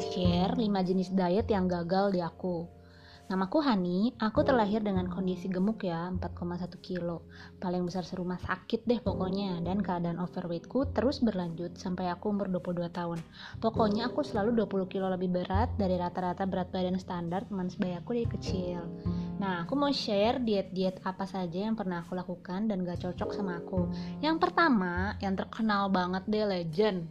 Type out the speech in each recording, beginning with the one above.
share 5 jenis diet yang gagal di aku. Namaku Hani, aku terlahir dengan kondisi gemuk ya, 4,1 kilo. Paling besar serumah sakit deh pokoknya, dan keadaan overweightku terus berlanjut sampai aku umur 22 tahun. Pokoknya aku selalu 20 kilo lebih berat dari rata-rata berat badan standar teman sebaya aku dari kecil. Nah, aku mau share diet-diet apa saja yang pernah aku lakukan dan gak cocok sama aku. Yang pertama, yang terkenal banget deh legend,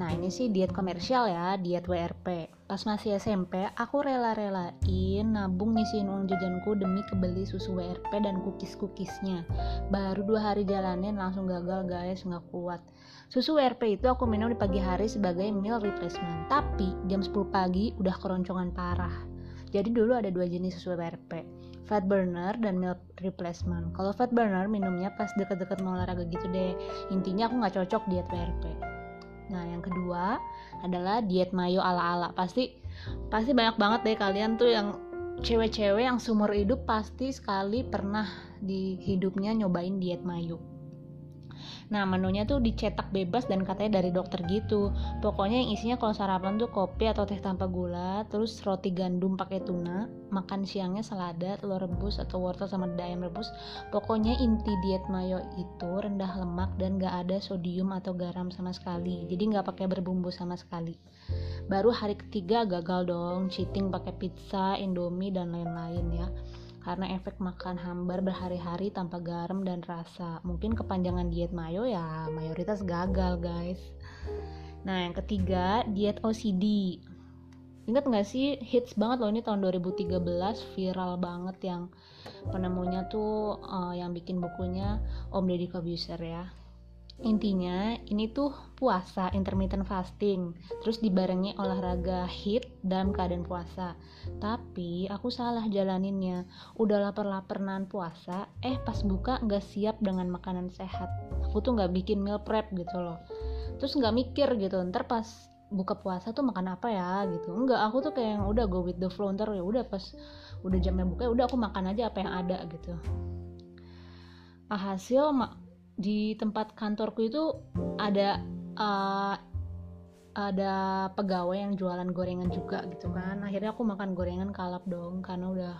Nah ini sih diet komersial ya, diet WRP. Pas masih SMP, aku rela-relain nabung ngisiin uang jajanku demi kebeli susu WRP dan cookies-cookiesnya. Baru dua hari jalanin langsung gagal guys, nggak kuat. Susu WRP itu aku minum di pagi hari sebagai meal replacement. Tapi jam 10 pagi udah keroncongan parah. Jadi dulu ada dua jenis susu WRP fat burner dan meal replacement. Kalau fat burner minumnya pas deket-deket mau olahraga gitu deh. Intinya aku nggak cocok diet WRP. Nah, yang kedua adalah diet mayo ala-ala. Pasti pasti banyak banget deh kalian tuh yang cewek-cewek yang seumur hidup pasti sekali pernah di hidupnya nyobain diet mayo. Nah menunya tuh dicetak bebas dan katanya dari dokter gitu. Pokoknya yang isinya kalau sarapan tuh kopi atau teh tanpa gula, terus roti gandum pakai tuna, makan siangnya selada, telur rebus atau wortel sama ayam rebus. Pokoknya inti diet mayo itu rendah lemak dan gak ada sodium atau garam sama sekali. Jadi gak pakai berbumbu sama sekali. Baru hari ketiga gagal dong, cheating pakai pizza, indomie dan lain-lain ya karena efek makan hambar berhari-hari tanpa garam dan rasa. Mungkin kepanjangan diet mayo ya mayoritas gagal guys. Nah yang ketiga diet OCD. Ingat nggak sih hits banget loh ini tahun 2013 viral banget yang penemunya tuh uh, yang bikin bukunya Om Deddy Kobuser ya intinya ini tuh puasa intermittent fasting. Terus dibarengi olahraga hit dalam keadaan puasa. Tapi aku salah jalaninnya. Udah lapar-lapar nan puasa eh pas buka nggak siap dengan makanan sehat. Aku tuh nggak bikin meal prep gitu loh. Terus nggak mikir gitu ntar pas buka puasa tuh makan apa ya gitu. Enggak aku tuh kayak yang udah go with the flow ntar ya udah pas udah jamnya buka ya udah aku makan aja apa yang ada gitu. Hasil di tempat kantorku itu ada uh, ada pegawai yang jualan gorengan juga gitu kan. Akhirnya aku makan gorengan kalap dong karena udah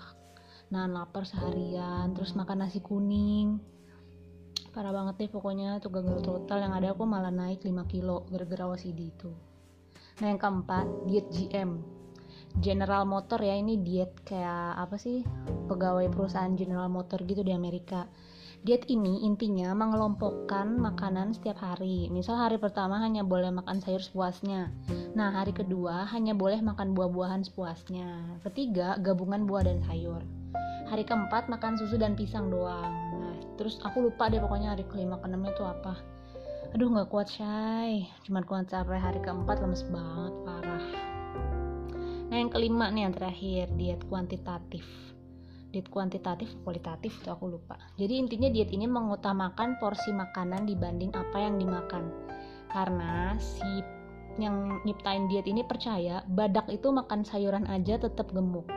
nahan lapar seharian. Terus makan nasi kuning. Parah banget deh pokoknya tuh gagal total. Yang ada aku malah naik 5 kilo gara-gara OCD itu. Nah yang keempat diet GM General Motor ya ini diet kayak apa sih? Pegawai perusahaan General Motor gitu di Amerika Diet ini intinya mengelompokkan makanan setiap hari. Misal hari pertama hanya boleh makan sayur sepuasnya. Nah, hari kedua hanya boleh makan buah-buahan sepuasnya. Ketiga, gabungan buah dan sayur. Hari keempat makan susu dan pisang doang. Nah, terus aku lupa deh pokoknya hari kelima keenamnya itu apa. Aduh nggak kuat shy. Cuman kuat sampai hari keempat lemes banget parah. Nah yang kelima nih yang terakhir diet kuantitatif diet kuantitatif kualitatif itu aku lupa jadi intinya diet ini mengutamakan porsi makanan dibanding apa yang dimakan karena si yang nyiptain diet ini percaya badak itu makan sayuran aja tetap gemuk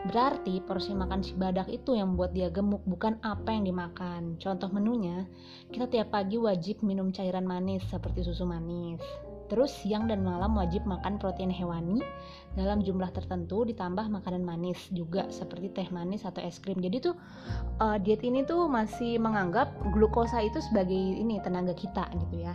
Berarti porsi makan si badak itu yang membuat dia gemuk bukan apa yang dimakan. Contoh menunya, kita tiap pagi wajib minum cairan manis seperti susu manis. Terus siang dan malam wajib makan protein hewani dalam jumlah tertentu ditambah makanan manis juga seperti teh manis atau es krim. Jadi tuh uh, diet ini tuh masih menganggap glukosa itu sebagai ini tenaga kita gitu ya.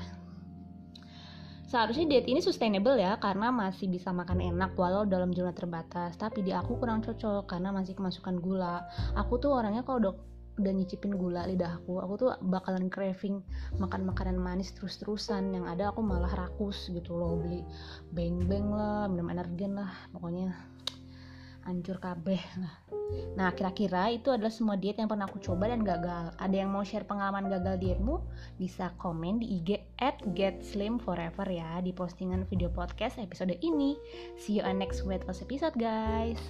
Seharusnya diet ini sustainable ya karena masih bisa makan enak walau dalam jumlah terbatas. Tapi di aku kurang cocok karena masih kemasukan gula. Aku tuh orangnya kalau udah nyicipin gula lidahku aku. Tuh bakalan craving makan makanan manis terus-terusan. Yang ada aku malah rakus gitu loh. Beli beng-beng lah minum energen lah pokoknya hancur kabeh. Lah nah kira-kira itu adalah semua diet yang pernah aku coba dan gagal. Ada yang mau share pengalaman gagal dietmu? Bisa komen di IG at get slim forever ya di postingan video podcast episode ini. See you on next weight loss episode guys